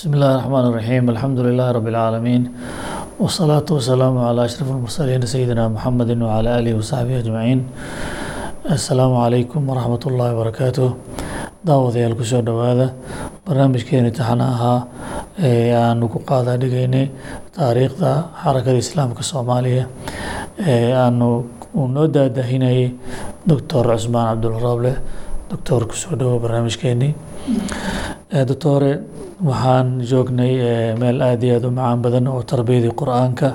بسم الله الرحمن الرحيم الحمد لله رب العالمين والصلاة والسلام على أشرف المرسلين سيدنا محمد وعلى آله وصحبه أجمعين السلام عليكم ورحمة الله وبركاته daawadayaal kusoo dhowaada barnaamijkeeni taxana ahaa ee aanu ku qaada dhigaynay taariikhda xarakada islaamka soomaaliya ee aanu uu noo daadahinayay doctor cusmaan cabdulrable doctor kusoo dhowo barnaamijkeenii doctore waxaan joognay meel aada iyo aada u macaan badan oo tarbiyadii qur'aanka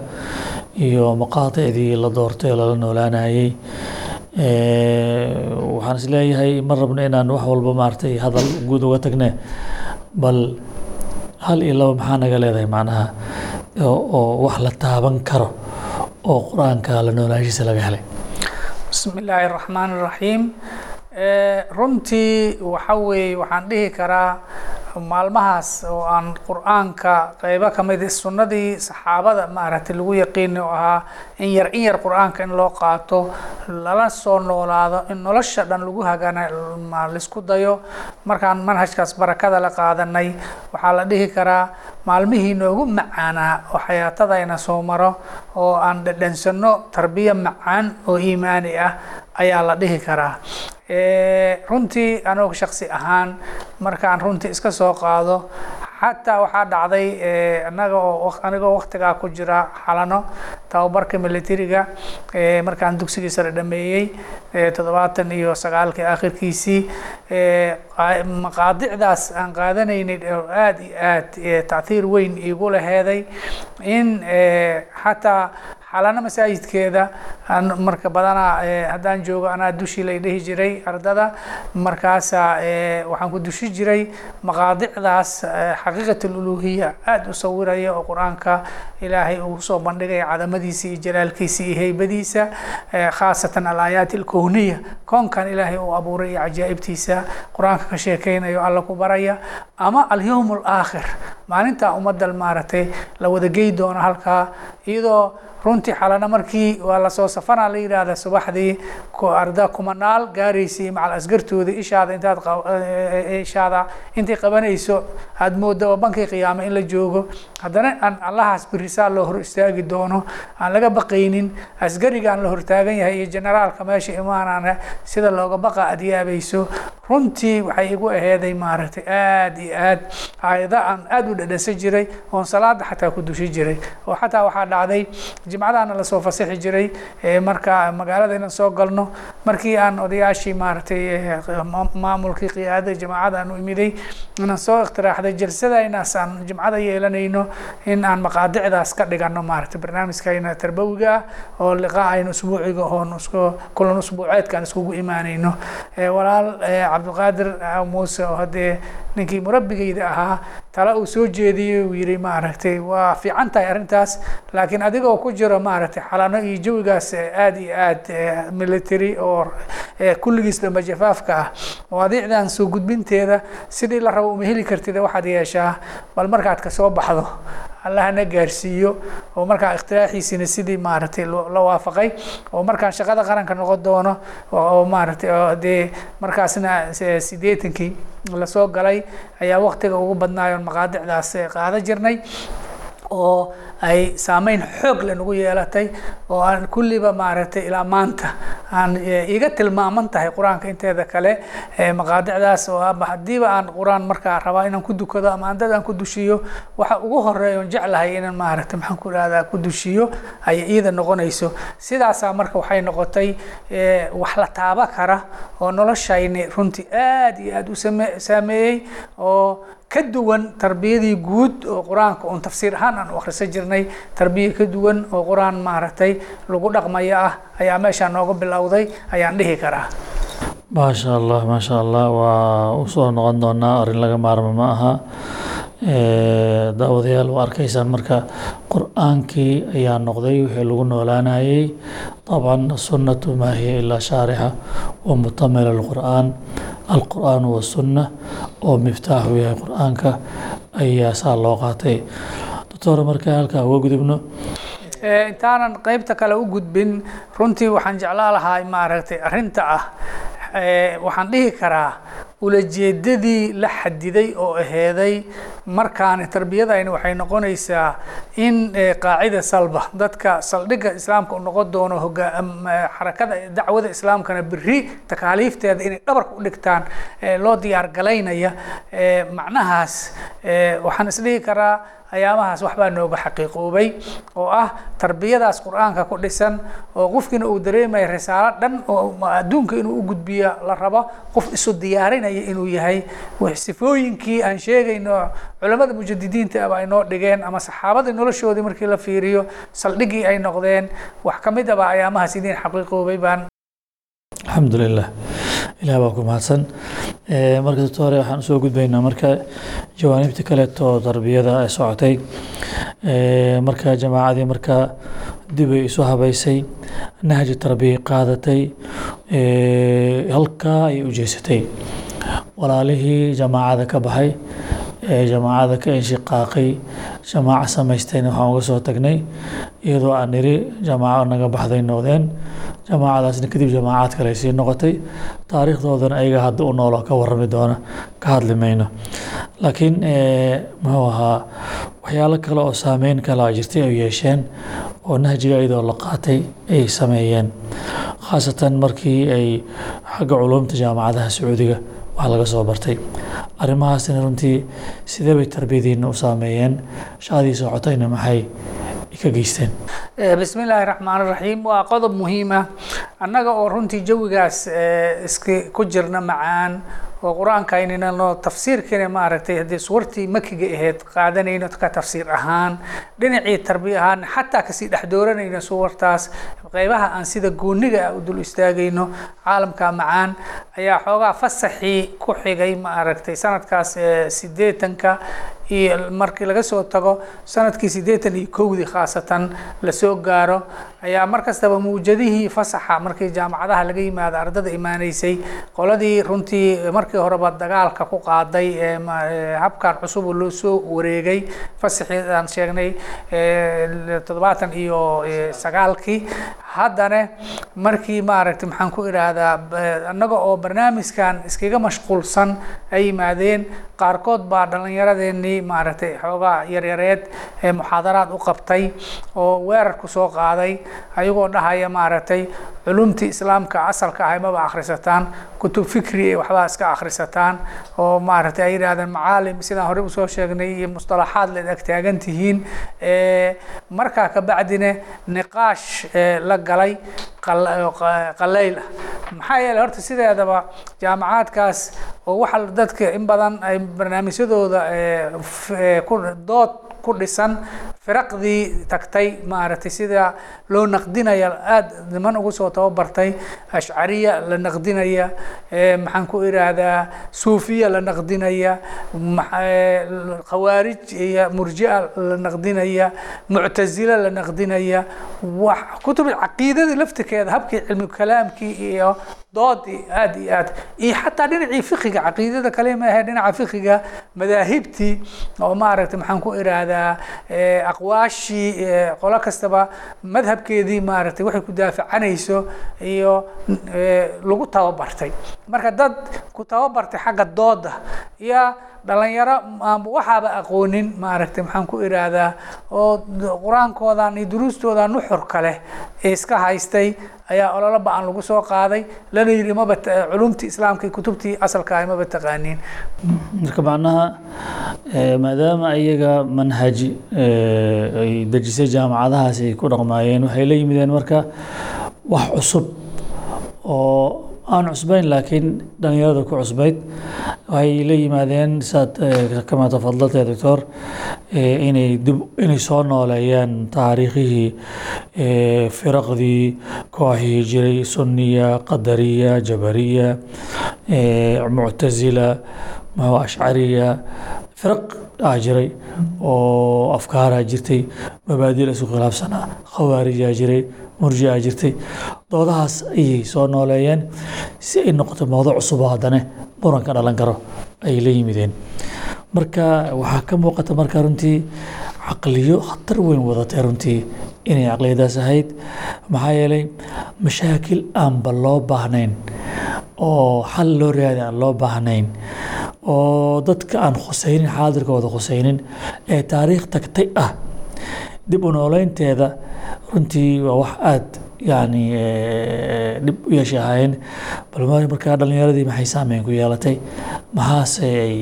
iyo maqaaticdii la doortay lala noolaanayay. Waxaan is leeyahay ma rabno inaan wax walba maaragtay hadal guud uga tagne bal hal iyo laba maxaa naga leedahay macnaha oo wax la taaban karo oo qur'aanka la noolaanshiisa laga helay. Bismi illaahi raxmaan iraxiim runtii waxa weeye waxaan dhihi karaa maalmahaas oo aan qur'aanka qeybo ka mid sunnadii saxaabada maaragtay lagu yaqiini oo ahaa in yar in yar qur'aanka in loo qaato lala soo noolaado in nolosha dhan lagu hagana la isku dayo. Markaan manhajkaas barakada la qaadanay waxaa la dhihi karaa maalmihii noogu macaanaa oo xayaatadayna soo maro oo aan dhadhansano tarbiya macaan oo iimaani ah ayaa la dhihi karaa runtii anog shaksi ahaan markaan runtii iska soo qaado xataa waxaa dhacday anaga oo anigoo waktigaa ku jira xalano tababarka militariga markaan dugsigii sare dhameeyey toddobaatan iyo sagaalkii akhirkiisii maqaadicdaas aan qaadanaynay oo aada iyo aad tachiir weyn iigu laheeday in xataa xalano masaajidkeeda marka badanaa haddaan joogo anaa dushii lay dhihi jiray ardada markaasa waxaan ku dushi jiray maqaadicdaas xaqiiqat aluluhiya aada u sawiraya oo qur'aanka ilaahay uu soo bandhigaya cadamadiisa iyo jalaalkiisa iyo heybadiisa khaasatan alaayaat alkowniya koonkan ilaahay uu abuuray iyo cajaa'ibtiisa qur'aanka ka sheekeynayo alla ku baraya. Ama alyowm alaakhir maalintaa ummadda maaragtay la wada gey doono halkaa iyadoo runtii xalana markii waa la soo safana la yidhaahda subaxdii arda kumanaal gaaraysay macal asgartooda ishaada intaad ishaada intay qabanayso aada moodaba bankii qiyaame in la joogo. Haddana aan allahaas birisaa loo hor istaagi doono aan laga baqaynin asgarigaan la hortaagan yahay iyo generaalka meesha imaanana sida looga baqa aad yaabayso runtii waxay igu aheeday maaragtay aada iyo aad. Aayada aan aada dhadhansan jiray oon salaada xataa ku dushi jiray. Oo xataa waxaa dhacday jimcadaana la soo fasaxi jiray marka magaalada inaan soo galno. Markii aan odayaashii maaragtay maamulkii qiyaadada jamaacada aan u imiday inaan soo ikhtiraaxday jalsadaynaas aan jimcada yeelanayno in aan maqaadicdaas ka dhigano maaragtay barnaamijkayna tarbawiga ah oo liqaa aynu usbuuciga oon isku kulan usbuuceedkaan iskugu imaanayno. Walaal cabdilqaadir muuse oo haddee ninkii murabbigayda ahaa tala uu soo jeediyey uu yihi maaragtay waa fiican tahay arrintaas laakiin adigoo ku jiro maaragtay xalano iyo jawigaas aada iyo aad military oo kulligiis dhamba jafaafka ah mawaadiicdan soo gudbinteeda sidii la rabo uma heli kartid waxaad yeeshaa bal markaad ka soo baxdo allahna gaarsiiyo oo markaa ikhtiraaxiisina sidii maaragtay la waafaqay oo markaan shaqada qaranka noqon doono oo maaragtay dee markaasna sideetankii la soo galay ayaa waktiga ugu badnaayoon maqaadicdaas qaada jirnay oo ay saameyn xoog le nagu yeelatay oo aan kulliba maaragtay ilaa maanta. Aan iga tilmaaman tahay qur'aanka inteeda kale maqaadicdaas oo haddiiba aan qur'aan markaa rabaa inaan ku dukado ama aan dad aan ku dushiyo waxa ugu horreeya on jeclahay inaan maaragtay maxaan ku ihahdaa ku dushiyo ay iyada noqonayso. Sidaasaa marka waxay noqotay wax la taaba kara oo noloshayni runtii aada iyo aada u saameeyey oo ka duwan tarbiyadii guud oo qur'aanka un tafsiir ahaan aan u akrisa jirnay tarbiya ka duwan oo qur'aan maaragtay lagu dhaqmayo ah ayaa meeshaa nooga bilowday ayaan dhihi karaa. Maasha allah maasha allah waa u soo noqon doonaa arrin laga maarma ma aha. Daawadayaal waa arkaysaan marka qur'aankii ayaa noqday wixii lagu noolaanayay. Dabcan sunnatu maa hiya ilaa shaarixa wa mutamila lqur'aan alqur'aan wasunna oo miftaax u yahay qur'aanka ayaa saa loo qaatay. Doctor markaa halkaa uga gudubno eh, intaanan qaybta kale u gudbin runtii waxaan jeclaan lahaa maaragtay arrinta ah. Eh, waxaan dhihi karaa ulajeedadii la xadiday oo aheeday. Markaani tarbiyadayni waxay noqonaysaa in qaacida salba dadka saldhigga islaamka u noqon doono xarakada dacwada islaamkana beri takaaliifteeda inay dhabarka u dhigtaan loo diyaar galaynaya macnahaas waxaan isdhihi karaa ayaamahaas waxbaa nooga xaqiiqoobay oo ah tarbiyadaas qur'aanka ku dhisan oo qofkiina uu dareemaya risaalo dhan oo adduunka inuu u gudbiyo la rabo qof isu diyaarinaya inuu yahay. Sifooyinkii aan sheegayno culamada mujadidiinta aba ay noo dhigeen ama saxaabadii noloshoodii markii la fiiriyo saldhiggii ay noqdeen wax ka mid aba ayaamahaas idiin xaqiiqoobay baan alxamdu lilah ilah baa ku mahadsan. Marka dadta hore waxaan u soo gudbaynaa marka jawaanibta kaleeto tarbiyada ay socotay. Marka jamaacadii marka dib ay isu habeysay nahji tarbiya qaadatay halkaa ay u walaalihii jamaacada ka baxay jamaacada ka inshiqaaqay jamaaco samaystayna waxaan uga soo tagnay iyadoo aan niri jamaaco naga baxday noqdeen. Jamaacadaasna kadib jamaacaad kale sii noqotay. Taariikhdoodana ayaga hadda u noolo ka warrami doona ka hadli mayno. Laakiin muxuu ahaa waxyaalo kale oo saameyn kala jirtay ay yeesheen oo nahjiga iyadoo la qaatay ay sameeyeen. Khaasatan markii ay xagga culumta jaamacadaha sacuudiga wax laga soo bartay arrimahaasina runtii sidee bay tarbiyadiina u saameeyeen? Shaqadii socotayna maxay ka geysteen? Bismi illaahi raxmaan raxiim waa qodob muhiima annaga oo runtii jawigaas iska ku jirna macaan oo qur'aankaynina noo tafsiirkiina maaragtay haddii suwartii makiga ahayd qaadanayno ka tafsiir ahaan. Dhinacii tarbiya ahaan xataa ka sii dhex dooranayno suwartaas qeybaha aan sida gooniga ah u dul istaagayno caalamka macaan ayaa xoogaa fasaxii ku xigay maaragtay sanadkaas sideetanka iyo markii laga soo tago sannadkii siddeetan iyo kowdii khaasatan la soo gaaro ayaa mar kastaba mawjadihii fasaxa markii jaamacadaha laga yimaado ardada imaaneysay qoladii runtii markii horeba dagaalka ku qaaday habkan cusub oo loo soo wareegay fasaxii aan sheegnay toddobaatan iyo sagaalkii haddana markii maaragtay maxaan ku idhaahdaa annaga oo barnaamijkan iskaga mashquulsan ay yimaadeen qaarkood baa dhallinyaradeenii maaragtay xoogaa yaryareed ee muxaadaraad u qabtay oo weerar ku soo qaaday ayagoo dhahaya maaragtay culumtii islaamka asalka ahay maba akhrisataan kutub fikri ee waxbaa iska akhrisataan oo maaragtay ay yidhahdeen macaalim sidaan horey u soo sheegnay iyo mustalaxaad leed ag taagan tihiin markaa kabacdina niqaash la galay qalayl ah maxaa yeeley horta sideedaba jaamacaadkaas oo waxa dadka in badan ay barnaamijyadooda dood ku dhisan firaqdii tagtay maaragtay sida loo naqdinaya aada niman ugu soo tababartay ashcariya la naqdinaya maxaan ku idhaahdaa suufiya la naqdinaya khawaarij iyo murjia la naqdinaya muctazila la naqdinaya. Wax kutub caqiidadii laftirkeeda habkii cilmi kalaamkii iyo doodii aada iyo aad iyo xataa dhinacii fikiga caqiidada kale ma ahe dhinaca fikiga madaahibtii oo maaragtay maxaan ku idhaahdaa aqwaashii qolo kastaba madhabkeedii maaragtay waxay ku daafacanayso iyo lagu tababartay. Marka dad ku tababartay xagga dooda iyo dhalinyaro aanba waxaaba aqoonin maaragtay maxaan ku idhaahdaa oo qur'aankoodan iyo duruustooda nuxurka leh ee iska haystay ayaa ololo ba'an lagu soo qaaday. Lana yidhi maba culumtii islaamka kutubtii asalka ahay maba taqaaniin marka macnaha maadaama iyaga manhaji ay dejisay jaamacadahaas ay ku dhaqmaayeen waxay la yimideen marka wax cusub oo aan cusbayn laakiin dhalinyarada ku cusbayd. Waxay la yimaadeen saad kama tafadaltay doctor inay dib inay soo nooleeyaan taariikhihii firaqdii kooxihii jiray sunniya qadariya jabariya muctazila muxuu ashcariya. Firaq aa jiray oo afkaaraa jirtay mabaadil isu khilaafsanaa khawaarijaa jiray murjia jirtay. Doodahaas ayay soo nooleeyeen si ay noqoto mowduc cusuboo haddana muran ka dhalan karo ayay la yimideen. Marka waxaa ka muuqata marka runtii caqliyo khatar weyn wadatay runtii inay caqliyadaas ahayd. Maxaa yeelay mashaakil aanba loo baahnayn oo xal loo raadi aan loo baahnayn oo dadka aan khusaynin xaadirkooda khusaynin ee taariikh tagtay ah dib u nooleynteeda runtii waa wax aada yani dhib u yeeshay ahaayeen. Bal markaa dhalinyaradii maxay saameyn ku yeelatay? Maxaase ay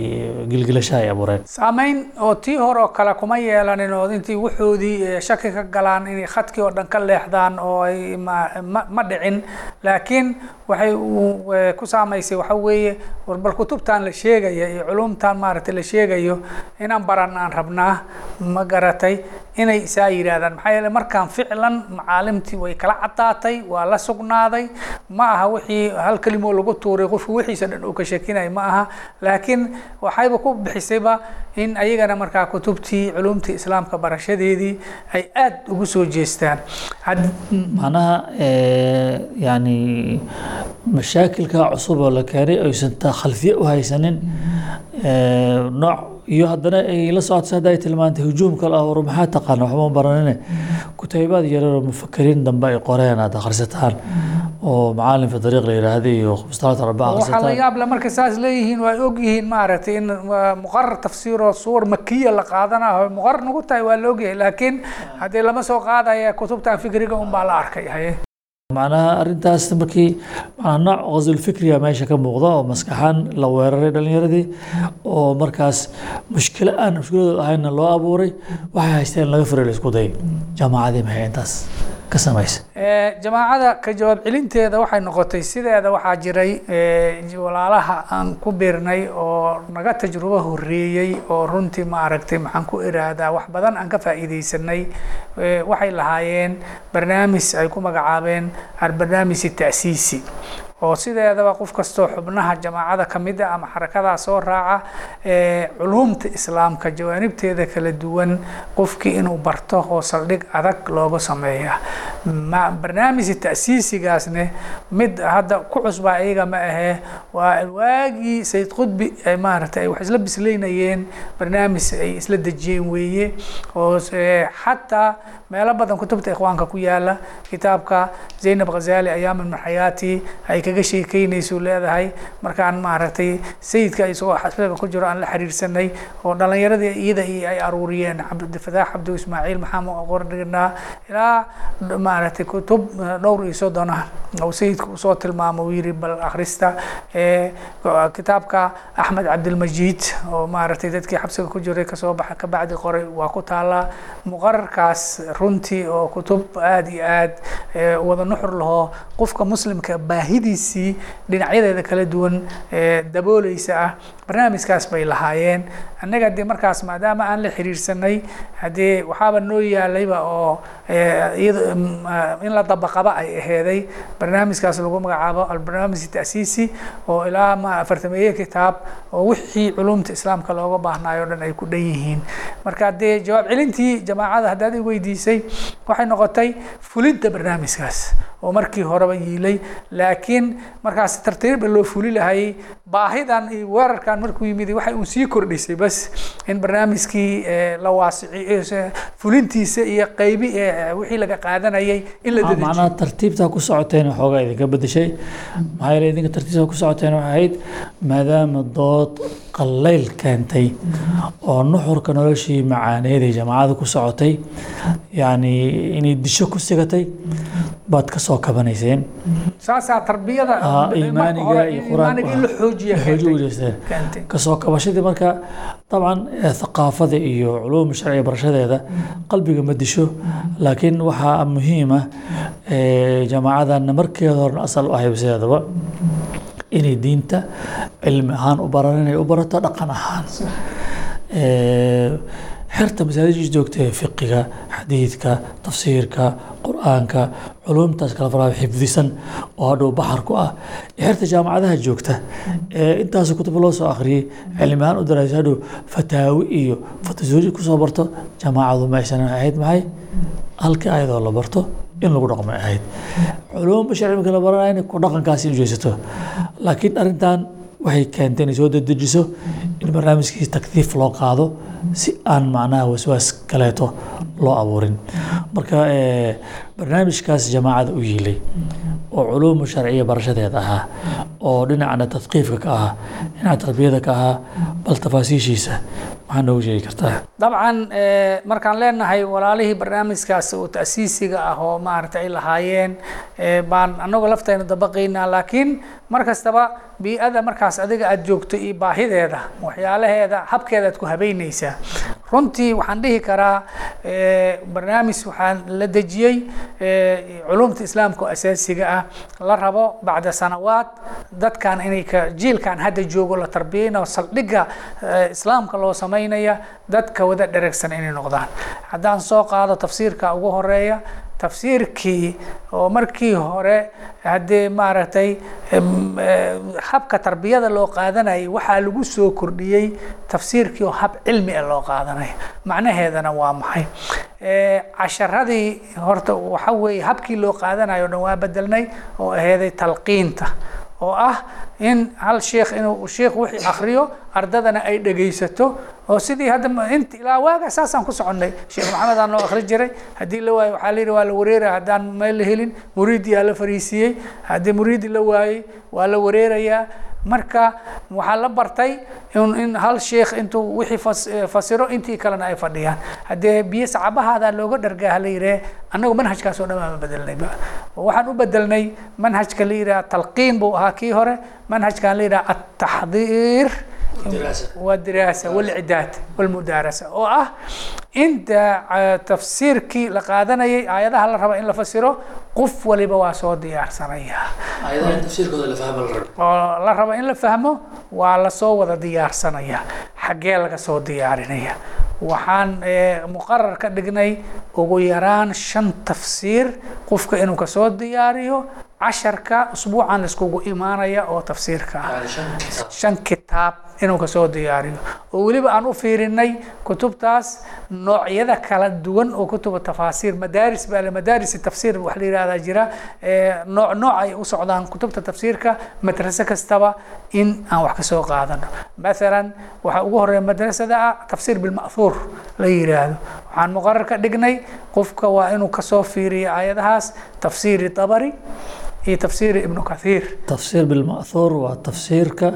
gilgilasha ay abuureen? Saameyn oo tii hore oo kale kuma yeelanin oo intii wuxoodii shaki ka galaan inay khadkii oo dhan ka leexdaan oo ay ma ma dhicin. Laakiin waxay ku saamaysay waxa weeye warbal kutubtan la sheegaya iyo culumtan maaragtay la sheegayo inaan baran aan rabnaa ma garatay inay isaa yidhaahdaan maxaa yeele markaan ficlan macaalimtii way kala caddaatay waa la sugnaaday. Ma aha wixii hal kelimo lagu tuuray qofku wixiisa dhan uu ka shekinay ma aha. Laakiin waxayba ku bixisayba in ayagana markaa kutubtii culumtii islaamka barashadeedii ay aada ugu soo jeestaan. Macnaha yani mashaakilka cusub oo la keenay aysan khalfiye u haysanin nooc iyo haddana ay la socotay hadda ay tilmaantay hujuum kale ah maxaa taqaana waxba ma baranine. Kutaybaad yareer oo mufakiriin dambe ay qoreen aad akhrisataan. Oo macaalin fi dariiq la yidhaahda iyo waxaa la yaab le markay saas leeyihiin waa og yihiin maaragtay in muqarar tafsiir oo suwar makiya la qaadanayo muqarar nagu tahay waa la ogyahay laakiin haddii lama soo qaadaya kutubtan fikriga un baa la arkay. Haye macnaha arrintaas markii nooc qasulfikriya meesha ka muuqda oo maskaxaan la weeraray dhalinyaradii oo markaas mushkilo aan mushkiladooda ahaynna loo abuuray waxay haysteen laga furay la isku dayay. Jaamacadii maxay intaas ka samaysa. Jamaacada ka jawaab celinteeda waxay noqotay sideeda waxaa jiray walaalaha aan ku biirnay oo naga tajrubo horeeyey oo runtii ma aragtay maxaan ku iraahdaa wax badan aan ka faa'iidaysanay. Waxay lahaayeen barnaamij ay ku magacaabeen albarnaamij ta'siisi oo sideedaba qof kastoo xubnaha jamaacada ka mid a ama xarakadaa soo raaca culumta islaamka jawaanibteeda kala duwan qofkii inuu barto oo saldhig adag looga sameeya. Barnaamijka ta'siisigaasne mid hadda ku cusbaa iyaga ma ahee waa waagii sayid qudbi ay maaragtay ay wax isla bislaynayeen barnaamij ay isla dejiyeen weeye oo xataa meelo badan kutubta ikhwaanka ku yaalla kitaabka zaynab khazali ayaam min xayaati ay kaga sheekeynaysu leedahay. Markaan maaragtay sayidka isagoo xasbiga ku jiro aan la xiriirsanay oo dhalinyaradii iyada ay aruuriyeen cabdifataax cabdi ismaaciil maxaa qordhignaa ilaa maaragtay kutub dhowr iyo soddon ah oo sayidka u soo tilmaamo uu yiri bal akhrista. Kitaabka axmed cabdilmajiid oo maaragtay dadkii xabsiga ku jiray ka soo baxa kabacdi qoray waa ku taallaa muqararkaas runtii oo kutub aada iyo aad wada nuxur lahoo qofka muslimka baahidiisii dhinacyadeeda kala duwan dabooleysa ah barnaamijkaas bay lahaayeen. Annaga dee markaas maadaama aan la xiriirsanay haddee waxaaba noo yaalayba oo iyado in la dabaqaba ay aheeday barnaamijkaas lagu magacaabo albarnaamij ta'siisi oo ilaa ma afartameeye kitaab oo wixii culumta islaamka looga baahnaayo dhan ay ku dhan yihiin. Marka dee jawaab celintii jamaacada haddaad i weydiisay waxay noqotay fulinta barnaamijkaas oo markii horeba yiilay laakiin markaas tartiibba loo fuli lahayay baahidan iyo weerarkan markuu yimid waxay uun sii kordhisay bas. In barnaamijkii la waasiciyo fulintiisa iyo qaybi wixii laga qaadanayay in la dedejiyo macnaha tartiibtaa ku socoteen waxoogaa idinka bedeshay maxaa yeele idinka tartiibtaa ku socoteen waxay ahayd maadaama dood qallayl keentay oo nuxurka noloshii macaaneed ee jamaacada ku socotay yacni inay disho ku sigatay baad ka soo kabanayseen. Saasaa tarbiyada iimaaniga iyo qur'aanka ka soo kabashadii marka dabcan thaqaafada iyo culuum sharciga barashadeeda qalbiga ma disho laakiin waxaa muhiim ah jamaacadan markeeda horena asal u ahay sideedaba inay diinta cilmi ahaan u baran inay u barato dhaqan ahaan. Xerta masaajid joogta ee fiqiga xadiidka tafsiirka qur'aanka culumtaas kala faraa xifdisan oo hadhow baxar ku ah. Xerta jaamacadaha joogta ee intaas kutub loo soo akhriyey cilmi ahaan u daraysa hadhow fataawi iyo fatasuuri ku soo barto jaamacadu meeshan ahayd maxay? Halkii ayadoo la barto in lagu dhaqmo ahayd. Culumba sharci marka la baranayna ku dhaqankaasi in jeesato laakiin arrintan waxay keentay inay soo dedejiso in barnaamijkii takdiif loo qaado si aan macnaha waswaas kaleeto loo abuurin. Marka eh, barnaamijkaas jamaacada u yiilay oo culuumu sharciya barashadeeda ahaa oo dhinacna tadqiifka ka ahaa dhinaca tarbiyada ka ahaa bal tafaasiishiisa maxaa noogu sheegi kartaa. Dabcan eh, markaan leenahay walaalihii barnaamijkaas oo ta'siisiga ah oo maaragta ay lahaayeen eh, baan anagoo laftayna dabaqaynaa laakiin mar kastaba bii'ada markaas adiga aad joogto iyo baahideeda waxyaalaheeda habkeeda ku habeynaysaa runtii waxaan dhihi karaa eh, barnaamij waxaan la dejiyey culumta islaamka asaasiga ah. La rabo bacda sanawaad dadkan inay ka jiilkan hadda joogo la tarbiyeynayo saldhigga islaamka loo samaynaya dadka wada dheregsan inay noqdaan. Haddaan soo qaado tafsiirka ugu horreeya tafsiirkii oo markii hore haddee maaragtay eh, habka tarbiyada loo qaadanayay waxaa lagu soo kordhiyey tafsiirkii oo hab cilmi ah loo qaadanayo macnaheedana waa maxay? Eh, casharadii horta waxa weeye habkii loo qaadanayo o dhan waa bedelnay oo aheeday talqiinta oo ah in hal sheekh inuu sheekh wixii akriyo ardadana ay dhegaysato oo sidii hadda int ilaa waaga saasaan ku soconnay. Sheekh maxamed aan noo akhri jiray. Haddii la waayo waxaa la yidhi waa la wareeraya haddaan meel la helin. Muriidiyaa la fariisiiyey haddii muriidi la waayey waa la wareerayaa marka waxaa la bartay in hal sheikh intuu wixii eh, fasiro intii kalena ay fadhiyaan. Haddee biyo sacabahaada looga dhargaa hala yidhah annagu manhajkaas oo dhan baama bedelnayba waxaan u bedelnay manhajka la yidhaha talqiin buu ahaa kii hore manhajkaan la yidhaha ataxdiir wdiraasa wlcidaad wlmudaarasa oo ah inta eh, tafsiirkii la qaadanayay aayadaha la raba in la fasiro qof waliba waa soo diyaarsanaya ayadaha tafsiirkooda la fahma la rabo oo la raba in la fahmo waa la soo wada diyaarsanaya xaggee laga soo diyaarinaya waxaan eh, muqarar ka dhignay ugu yaraan shan tafsiir qofka inuu ka soo diyaariyo casharka usbuucan laiskugu imaanaya oo tafsiirka ah. Shan kitaab. Inuu ka soo diyaariyo. Oo weliba aan u fiirinay kutubtaas noocyada kala duwan oo kutuba tafaasiir madaaris baa madaaris tafsiir wax la yihahdaa jira nooc nooc ay u socdaan kutubta tafsiirka madrase kastaba in aan wax ka soo qaadano. Mathalan waxaa ugu horreeya madrasada ah tafsiir bilma'thuur la yiraahdo. Waxaan muqarar ka dhignay qofka waa inuu ka soo fiiriyo aayadahaas tafsiiri tabari iyo tafsiiri ibnu kathiir tafsiir bilma'thuur waa tafsiirka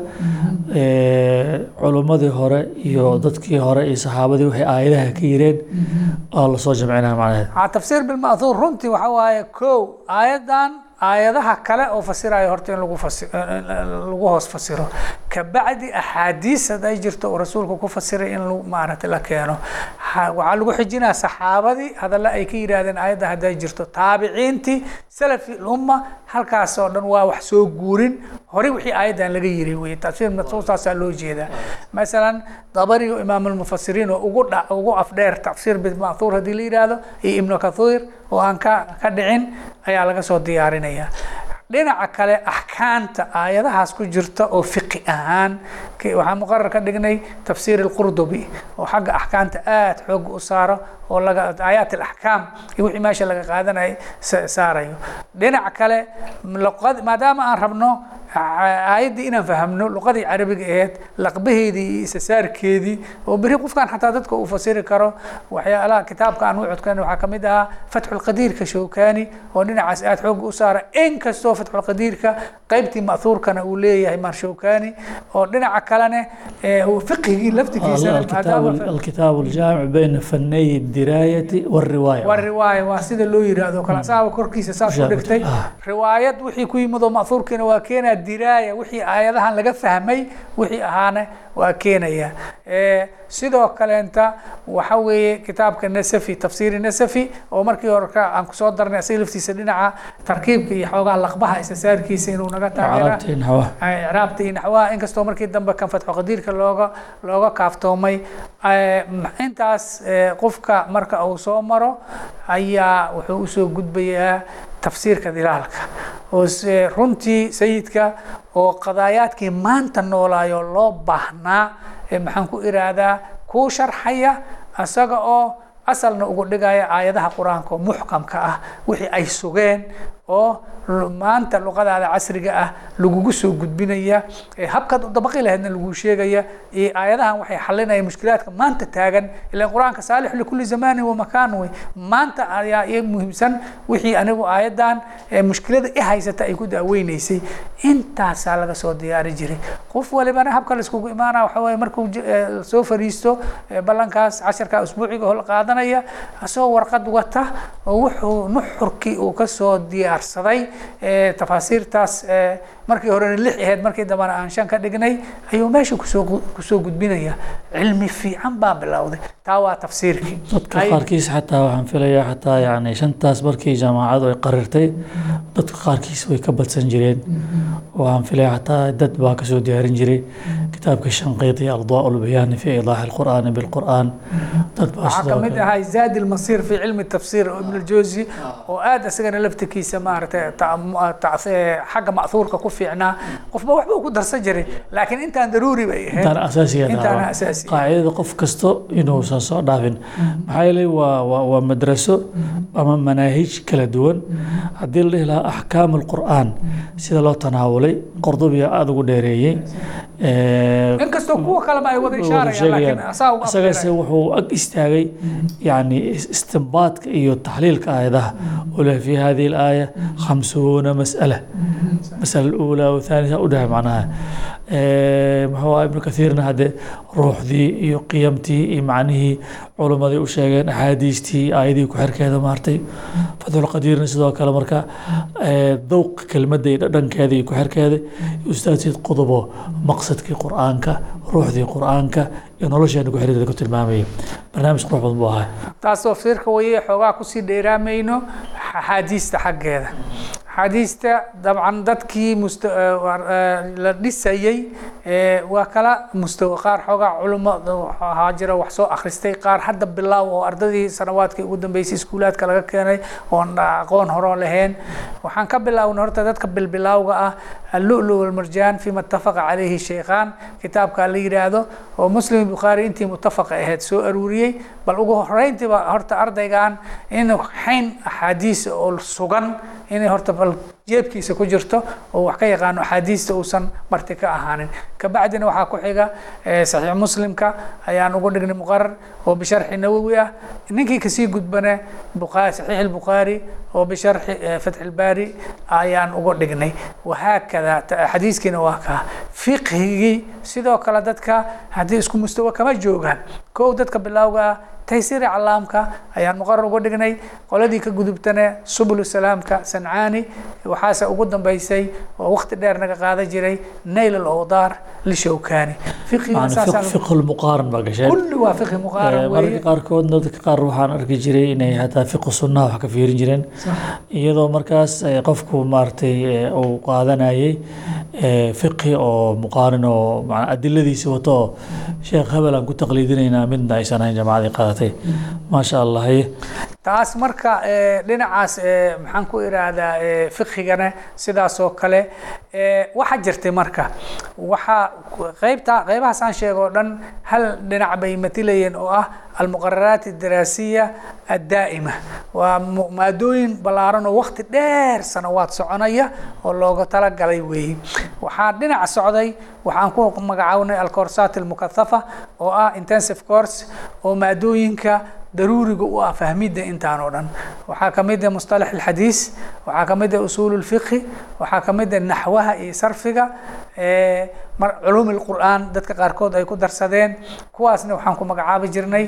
culummadii hore iyo dadkii hore iyo saxaabadii waxay aayadaha ka yireen. oo la soo jamcinaya macnaheed tafsiir bilma'thuur runtii waxa waaye kow aayadan aayadaha kale oo fasirayo horta in lagu hoos fasiro kabacdi axaadiis hadday jirto oo rasuulka ku fasiray in maaragtay la keeno. Waxaa lagu xijinaya saxaabadii hadalla ay ka yidhaahdeen aayadda hadday jirto taabiciintii salafi lumma halkaas oo dhan waa wax soo guurin. Horey wixii aayaddan laga yiri weye tafsiir masuusaasaa loo jeedaa. Masalan dabari oo imaam almufasiriin oo ugu dha ugu afdheer tafsiir bilma'thuur haddii la yidhaahdo iyo ibnu kathiir oo aan ka ka dhicin ayaa laga soo diyaarinaya dhinaca kale axkaamta aayadahaas ku jirta oo fiqi ahaan waxaan muqarar ka dhignay tafsiir alqurdubi oo xagga axkaamta aad xoog u saaro oo aayaat alaxkaam iyo wixii meesha laga qaadanayo saarayo dhinac kale maadaama aan rabno aayaddii inaan fahamno luqadii carabiga aheyd laqbaheedii iyo isasaarkeedii oo beri qofkan xataa dadka uu fasiri karo waxyaalaha kitaabka aan u codkan waxaa ka mid ahaa fatxulqadiirka showkani oo dhinacaas aad xooga u saara in kastoo fatxulqadiirka qeybtii ma'huurkana uu leeyahay maar showkani oo dhinaca kalene fiqhigii laftigiisa maadaama alkitaab aljaamic bayna fanay diraayati wariwaaya waa riwaaya waa sida loo yiraahdo kale asaaba korkiisa saas u dhigtay riwaayad wixii ku yimadoo ma'huurkiina waa keenaa diraaya wixii aayadahan laga fahmay wixii ahaana waa keenaya. Sidoo kaleenta waxa weeye kitaabka nasafi tafsiiri nasafi oo markii hore ka aan ku soo darnay isaga laftiisa dhinaca tarkiibka iyo xoogaha laqbaha isasaarkiisa inuu naga taageera. Icraabta iyo naxwaha inkastoo markii dambe kan fatxo qadiirka looga looga kaaftoomay intaas qofka marka uu soo maro ayaa wuxuu u soo gudbayaa tafsiirka dilaalka oo runtii sayidka oo qadaayaadkii maanta noolaayo loo baahnaa ee maxaan ku iraahdaa kuu sharxaya asaga oo asalna ugu dhigaya aayadaha qur'aanka oo muxkamka ah wixii ay sugeen oo maanta luqadaada casriga ah lagugu soo gudbinaya habkaad dabaqi lahaydna lagu sheegaya aayadahan waxay xalinaya mushkilaadka maanta taagan ilaan qur'aanka saalix likulli zamanin wa makaan wey. Maanta ayaa i muhiimsan wixii anigu aayadan mushkilada i haysata ay ku daaweyneysay intaasaa laga soo diyaari jiray. Qof walibana habka laiskugu imaana waxa weye markuu soo fariisto ballankaas casharka usbuuciga hol qaadanaya asagoo warqad wata oo wuxuu nuxurkii uu ka soo diyaarsaday tafaasiirtaas markii horena lix ahayd markii dambana aan shan ka dhignay ayuu meesha ku soo ku soo gudbinaya. Cilmi fiican baa bilowday. Taa waa tafsiirkii. Dadka qaarkiis xataa waxaan filayaa xataa yani shantaas markii jaamacadu ay qarirtay dadka qaarkiis way ka badsan jireen. Waxaan filaya xataa dad baa ka soo diyaarin jiray. Kitaabka shanqiiti aldaa ulbayaani fi idaaxi alqur'aani bilqur'aan. Dad baa waxaa ka mid ahay zaad ilmasiir fi cilmi tafsiir ibn aljawzi oo aad isagana laftirkiisa maaragtay xagga ma'huurka ku fiicnaa qofba waxba ku darsan jiray laakiin intaan daruuri bay ahayd. Intaan asaasiga intaan asaasi qaacidada qof kasto inuusan soo dhaafin. Maxaa yeelay waa madraso ama manaahij kala duwan. Haddii la dhihi lahaa axkaam alqur'aan sida loo tanaawulay qordobiya aada ugu dheereeyey isagase wuxuu ag istaagay yani istinbaadka iyo taxliilka aayadaha. Ule fi hadihi alaaya khamsuuna mas'ala. Masala ula aani saa udhahay manaha muxuu aha ibnu kaiirna hadde ruuxdii iyo qiyamtii iyo macnihii culumadii u axaadiistii aayadihii ku-xirkeeda maartay fatxulqadiirna sidoo kale marka dowq kelmadda iyo dhadhankeeda ku-xirkeeda ustaadsiid qodobo maqsadkii qur'aanka ruuxdii qur'aanka iyo nolosheena ku-xirkeeda ku tilmaamaya barnaamij qurux badan buu ahaa taasoo fiirka waye xoogaa ku sii dheeraamayno axaadiista xaggeeda axaadiista dabcan dadkii must eh, eh, la dhisayey eh, waa kala must qaar xoogaa culimo ahaa jira wax soo akristay qaar hadda bilaaw oo ardadii sanawaadkii ugu dambeysay iskuulaadka laga keenay oon aqoon horoo lahayn. Waxaan ka bilaawna horta dadka bilbilaawga ah alulu walmarjaan fima itafaqa calayhi shaykhaan kitaabkaa la yidhaahdo oo muslim bukhaari intii mutafaqa ahayd soo aruuriyey. Bal ugu horeyntiiba horta ardaygan in xayn axaadiisa oo sugan inay horta bal jeebkiisa ku jirto oo wax ka yaqaano axaadiista uusan marti ka ahaanin kabacdina waxaa ku xiga saxiix muslimka ayaan ugu dhignay muqarar oo bisharxi nawowi ah ninkii kasii gudbane buqaari saxiix albukhaari oo bisharxi fatx albaari ayaan ugu dhignay wahaakada xadiiskiina waa kaa fiqhigii sidoo kale dadka haddii isku mustawa kama joogaan kow dadka bilowga ah تيسير علامك أيان مقرر قدقني قولدي كجذبتنا سبل السلام كسنعاني وحاسة وقدم waxaase ugu dambaysay oo wakti dheer naga qaadan jiray nail alawdaar lishowkani fiqimuqaaran baa gashay kulli waa fiqi muqaaran eh, mararka qaarkoodna dadka qaar waxaan arki jiray inay hataa fiqi sunnaha wax ka fiirin jireen. Iyadoo markaas eh, qofku maaragtay eh, uu qaadanayay fiqi oo muqaaran oo adiladiisa wato. Oo sheekh hebel aan ku taqliidinaynaa midna aysan ahayn jamaacadii qaadatay. Mm. Maasha allah taas marka dhinacaas maxaan ku iraahdaa fiqhigana sidaas oo kale waxaa jirtay marka. Waxaa qeybta qeybahaas aan sheego o dhan hal dhinac bay matilayeen oo ah almuqararaat الdiraasiya الdaa'ima waa maadooyin ballaaran oo waqti dheer sanawaad soconaya oo looga talagalay weeye waxaa dhinac socday waxaan ku magacawnay alcoursaat almukathafa oo ah intensive course oo maadooyinka daruuriga u ah fahmidda intaan oo dhan waxaa ka mid ah mustalax alxadiis waxaa ka mid ah usuul lfiqhi waxaa ka mid ah naxwaha iyo sarfiga culuum alqur'aan dadka qaarkood ay ku darsadeen. Kuwaasna waxaan ku magacaabi jirnay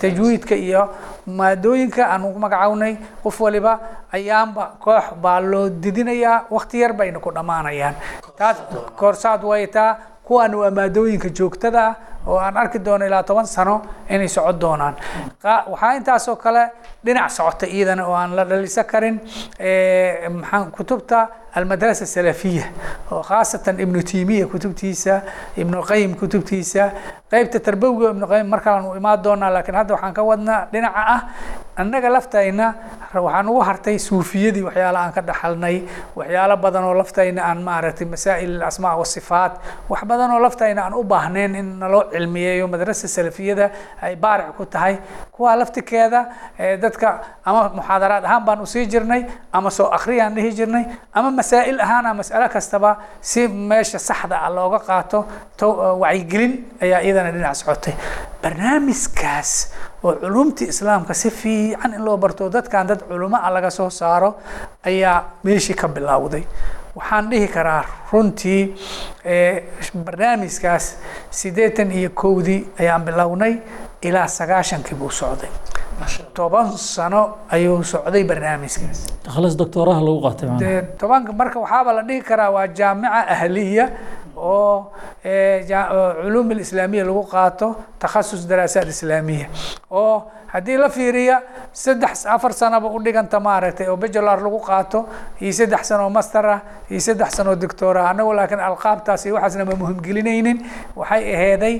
tajwiidka iyo maadooyinka aan ugu magacawnay. Qof waliba ayaanba koox baa loo didinayaa waqti yar bayna ku dhammaanayaan taas koorsaad waytaa kuwaana waa maadooyinka joogtada ah oo aan arki doono ilaa toban sano inay socon doonaan. Waxaa intaasoo kale dhinac socota iyadana oo aan la dhaliso karin. Maxaan kutubta almadrasa salafiya oo khaasatan ibnu timiya kutubtiisa ibnu qayim kutubtiisa qeybta tarbawiga ibnu qayim mar kalean u imaan doonaa laakiin hadda waxaan ka wadnaa dhinaca ah annaga laftayna waxaan ugu hartay suufiyadii waxyaala aan ka dhaxalnay waxyaalo badan oo laftayna aan maaragtay masaa'il asmaa wasifaat wax badan oo laftayna aan u baahnayn in naloo cilmiyeeyo madrasa salafiyada ay baaric ku tahay kuwaa laftikeeda dadka ama muxaadaraad ahaan baan u sii jirnay ama soo akhriyaan dhihi jirnay ama masaa'il ahaana mas'alo kastaba si meesha saxda ah looga qaato wacyigelin ayaa iyadana dhinac socotay. Barnaamijkaas oo culumtii islaamka si fiican in loo barto dadkan dad culimo ah laga soo saaro ayaa meeshii ka bilowday. Waxaan dhihi karaa runtii barnaamijkaas siddeetan iyo kowdii ayaan bilownay ilaa sagaashankii buu socday toban sano ayuu socday barnaamijkaas. Khalas doctooraha lagu qaatay dee tobanka marka waxaaba la dhihi karaa waa jaamica ahliya oo culuum alislaamiya lagu qaato takhasus daraasaat islaamiya oo haddii la fiiriya saddex afar sanaba u dhiganta maaragtay oo bachelar lagu qaato iyo saddex sano oo master ah iyo saddex sano oo doctora annagu laakiin alqaabtaas iyo waxaasna ma muhimgelinaynin. Waxay aheeday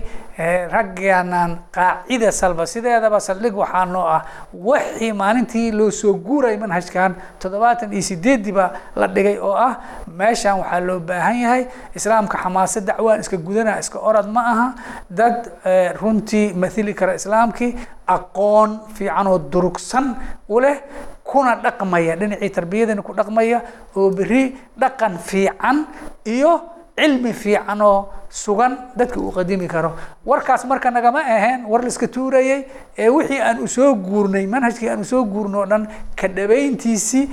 raggaanan qaacida salba. Sideedaba saldhig waxaa noo ah wixii maalintii loo soo guuray manhajkan toddobaatan iyo sideediba la dhigay oo ah meeshan waxaa loo baahan yahay islaamka xamaasad dacwaan iska gudana iska orad ma aha. Dad runtii mathili kara islaamkii aqoon fiican oo durugsan u leh kuna dhaqmaya dhinacii tarbiyadana ku dhaqmaya oo beri dhaqan fiican iyo cilmi fiican oo sugan dadka uu qadimi karo. Warkaas marka nagama aheen war la iska tuurayay ee wixii aan u soo guurnay manhajkii aan u soo guurno o dhan ka dhabayntiisii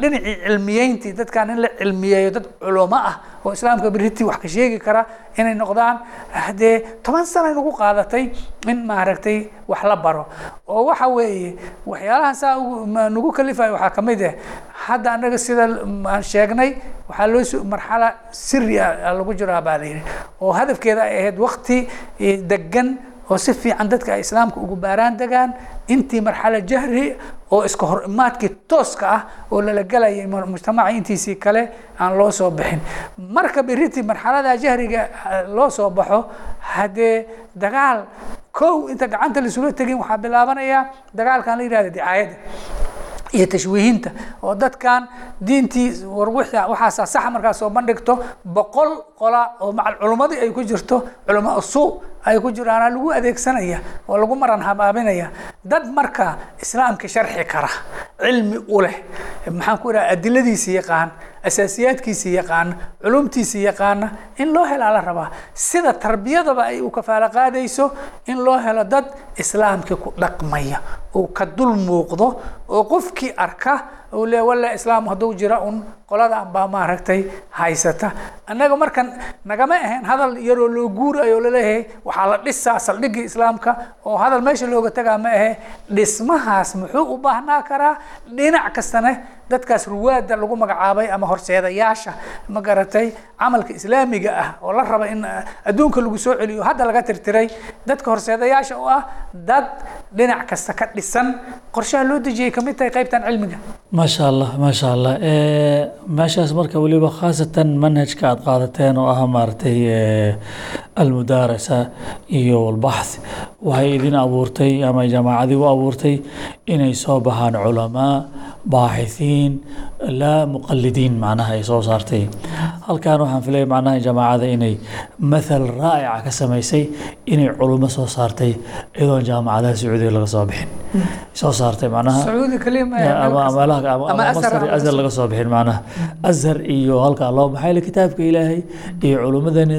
dhinacii cilmiyeyntii dadkan in la cilmiyeeyo dad culumo ah oo islaamka beritii wax ka sheegi kara inay noqdaan. Haddee toban sana nagu qaadatay in maaragtay wax la baro. Oo waxa weeye waxyaalaha saa nagu kalifayo waxaa ka mid ah. Hadda annaga sida aan sheegnay waxaa loo marxala siri a lagu jiraa baa la yidhi. Oo hadafkeeda ay ahayd wakti degan oo si fiican dadka ay islaamka ugu baaraan degaan. Intii marxalo jahri oo iska hor imaadkii tooska ah oo lala gelayay mujtamaca intiisii kale aan loo soo bixin. Marka beritii marxalada jahriga loo soo baxo haddee dagaal kow inta gacanta laisula tegin waxaa bilaabanaya dagaalkan la yihahda dicaayadda iyo tashwiihinta oo dadkan diintii war waxaasaa saxa markaa soo bandhigto boqol qola oo macal culummadii ay ku jirto culama suu ay ku jiraana lagu adeegsanaya oo lagu maran habaabinaya. Dad marka islaamka sharxi kara cilmi u leh maxaan ku idhaha adiladiisa yaqaan asaasiyaadkiisa yaqaana culumtiisa yaqaana in loo helaa la rabaa. Sida tarbiyadaba ay u kafaalo qaadayso in loo helo dad islaamkii ku dhaqmaya oo ka dul muuqdo oo qofkii arka le walla islaam hadduu jira un qoladan baa maaragtay haysata. Annaga markan nagama ahayn hadal yaroo loo guurayo la leeyahay waxaa la dhisaa saldhiggii islaamka oo hadal meesha looga tagaa ma ahe dhismahaas muxuu u baahnaa karaa? Dhinac kastana dadkaas ruwaada lagu magacaabay ama horseedayaasha ma garatay camalka islaamiga ah oo la raba in adduunka lagu soo celiyo. Hadda laga tirtiray dadka horseedayaasha u ah dad dhinac kasta ka dhisan qorshaha loo dejiyay ka mid tahay qaybtan cilmiga. Maasha allah maasha allah meeshaas marka weliba khaasatan manhajka aada qaadateen oo ah maaragtay almudaarasa iyo walbaxth waxay idin abuurtay ama jamaacadii u abuurtay inay soo baxaan culamaa baaxithiin laa muqalidiin macnaha ay soo saartay. Halkan waxaan filaya macnaha jamaacada inay mathal raa'ica ka samaysay inay culummo soo saartay iyadoon jaamacadaha sacuudiga laga soo bixin. Soo saartay macnaha azhar laga soo bixin macnaha. Azhar iyo halkaa loo baxay kitaabka ilaahay iyo culummadani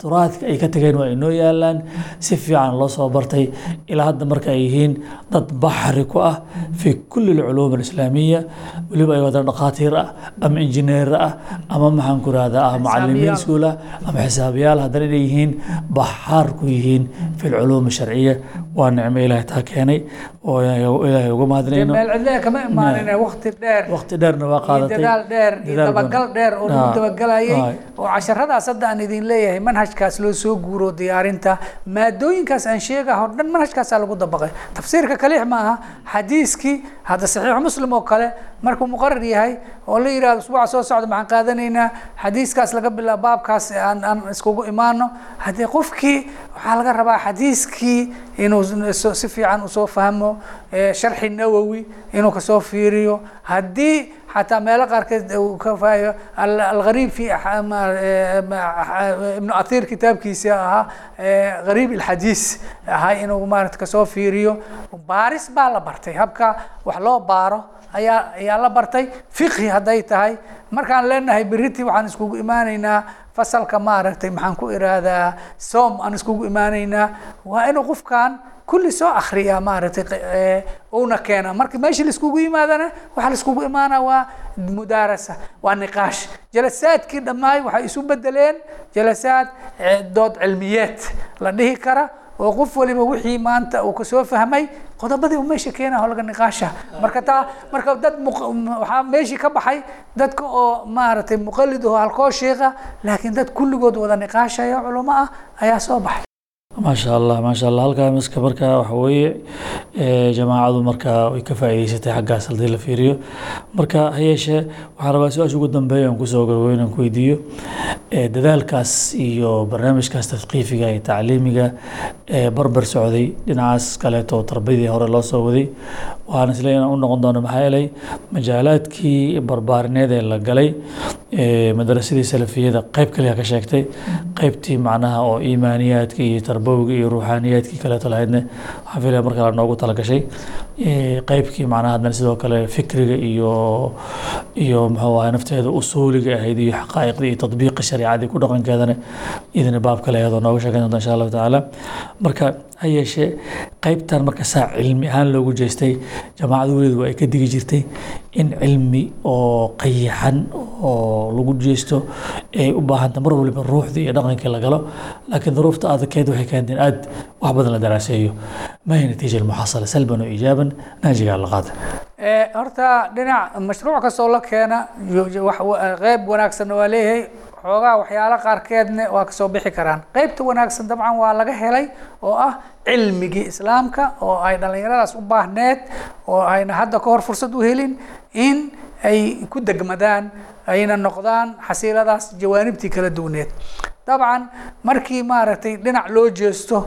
turaadka ay ka tageen waa inoo yaalaan. Si fiican loo soo bartay ilaa hadda marka ay yihiin dad baxri ku ah fi kulli alculuum alislaamiya weliba ay wadaan dhakhaatiir ah ama injineer ah ama maxaan ku rahdaa ah macalimiin iskuul ah ama xisaabiyaal haddana inay yihiin baxaar ku yihiin fi alculuum alsharciya waa nicmo ilaahay taa keenay oo ilaahay uga mahadnayno waqti dheer waqti dheerna waa qaadatay dadaal dheer iyo dabagal dheer oo lagu dabagalayay oo casharadaas hadda aan idin leeyahay manhajkaas loo soo guuro diyaarinta maadooyinkaas aan sheegaha o dhan manhajkaasaa lagu dabaqay tafsiirka kalix maaha xadiiskii hadda saxiix muslim oo kale markuu muqarar yahay oo la yihahdo usbuuca soo socda maxaan qaadanaynaa? Xadiiskaas laga bilaabo baabkaas aan aan iskugu imaano. Haddii qofkii waxaa laga rabaa xadiiskii inuu si fiican u soo fahmo sharxi nawowi inuu ka soo fiiriyo. Haddii xataa meelo qaarkeed ka faayo algariib fi ibnu athir kitaabkiisi ahaa gariib ilxadiis ahaa inuu maarata ka soo fiiriyo. Baaris baa la bartay habka wax loo baaro ayaa ayaa la bartay. Fiqhi hadday tahay. Markaan leenahay beriti waxaan iskugu imaanaynaa. Fasalka maaragtay maxaan ku irahdaa som aan iskugu imaanaynaa. Waa inuu qofkan kulli soo akriyaa maaragtay una keena. Marka meesha laiskugu yimaadana waxaa laiskugu imaanaa waa mudaarasa waa niqaash. Jalasaadkii dhammaay waxay isu bedeleen jalasaad dood cilmiyeed la dhihi kara oo qof waliba wixii maanta uu ka soo fahmay qodobadii uu meesha keena oo laga niqaasha. Marka taa marka dad waxaa meeshii ka baxay dadka oo maaragtay muqalid oo halkoo sheekha laakiin dad kulligood wada niqaashaya culamo ah ayaa soo baxay maasha allah maasha allah halkaa miska marka waxa weeye jamaacadu marka way ka faa'iideysatay xaggaas haddii la fiiriyo. Marka ha yeeshee waxaan rabaa su'aasha ugu dambeeya aan ku soo gabagabeyn aan ku weydiiyo dadaalkaas iyo barnaamijkaas tadqiifiga iyo tacliimiga ee barbar socday dhinacaas kaleeto tarbiyadii hore loo soo waday waxaan is leeyahay inaan u noqon doono maxaa yeelay majaalaadkii barbaarineed ee la galay madarasadii salafiyada qeyb kaliya ka sheegtay. Qeybtii macnaha oo iimaaniyaadka iyo tarbawiga iyo ruuxaaniyaadkii kaleeto lahaydne waxaan filaya marka la noogu talagashay qeybkii macnaha haddana sidoo kale fikriga iyo iyo muxuu ahay nafteeda usuuliga ahayd iyo xaqaa'iqdii iyo tadbiiqa shariicadii ku dhaqankeedana idina baab kale nooga sheegan doonta insha allahu tacaala. Marka ha yeeshee qeybtan marka saa cilmi ahaan loogu jeestay jamaacadu welidu ay ka digi jirtay in cilmi oo qayaxan oo lagu jeesto ay u baahanta mar waliba ruuxdii iyo dhaqankii la galo. Laakiin duruufta adagkeed waxay keenteen aad wax badan la daraaseeyo. Ma natiija almuxasala salban oo ijaaban naajiga la qaada. Horta dhinac mashruuc kastoo la keena qeyb wanaagsanna waa leeyahay. Xoogaa waxyaalo qaarkeedna waa ka soo bixi karaan. Qeybta wanaagsan dabcan waa laga helay oo ah cilmigii islaamka oo ay dhallinyaradaas u baahneed oo ayna hadda ka hor fursad u helin in ay ku degmadaan ayna noqdaan xasiiladaas jawaanibtii kala duwaneed dabcan markii maaragtay dhinac loo jeesto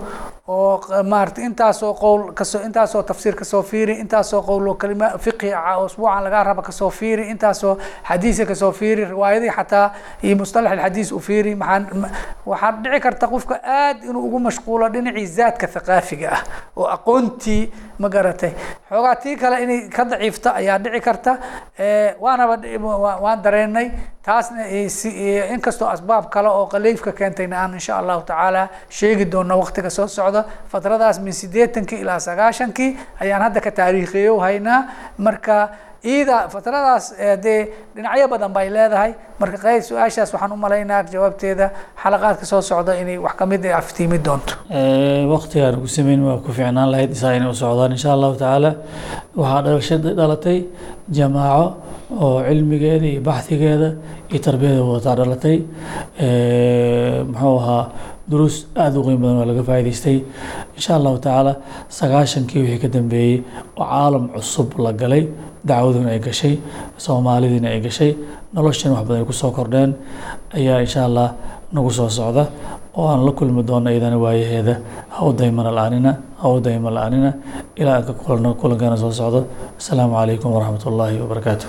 oo maaragtay intaasoo qowl ka soo intaasoo tafsiir ka soo fiiri intaasoo qowl oo kalima fiqhi usbuucan lagaa raba ka soo fiiri intaasoo xadiisa ka soo fiiri riwaayadii xataa iyo mustalax alxadiis u fiiri maxaa waxaa dhici karta qofka aad inuu ugu mashquulo dhinacii zaadka thaqaafiga ah oo aqoontii ma garatay. Xoogaa tii kale inay ka daciifta ayaa dhici karta waanaba waan dareenay taasna inkastoo asbaab kale oo qaliifka keentayna aan insha allahu tacaala sheegi doono waqtiga soo socda. Fatradaas min sideetankii ilaa sagaashankii ayaan hadda ka taariikhiyo haynaa marka iida fatradaas dee dhinacyo badan bay leedahay marka qeyb su'aashaas waxaan u malaynaa jawaabteeda. Xalaqaadka soo socda inay wax ka mid a aftiimi doonto. Waqtigaan ku sameyn waa ku fiicnaan lahayd isaa inay u socdaan insha allahu tacaala. Waxaa dhalashada dhalatay jamaaco oo cilmigeeda iyo baxhigeeda iyo tarbiyada wadataa dhalatay. Muxuu ahaa duruus aada u qiim badan waa laga faa'idaystay insha allahu tacaala sagaashankii wixii ka dambeeyey oo caalam cusub la galay dacwaduna ay gashay soomaalidiina ay gashay noloshan wax badan ay ku soo kordheen ayaa insha allah nagu soo socda oo aan la kulmi doono iyadana waayaheeda. Ha u daymana la'aanina ha u dayma la'aanina. Ilaa aan ka kulanno kulankeena soo socdo asalaamu calaykum waraxmat ullaahi wabarakaatu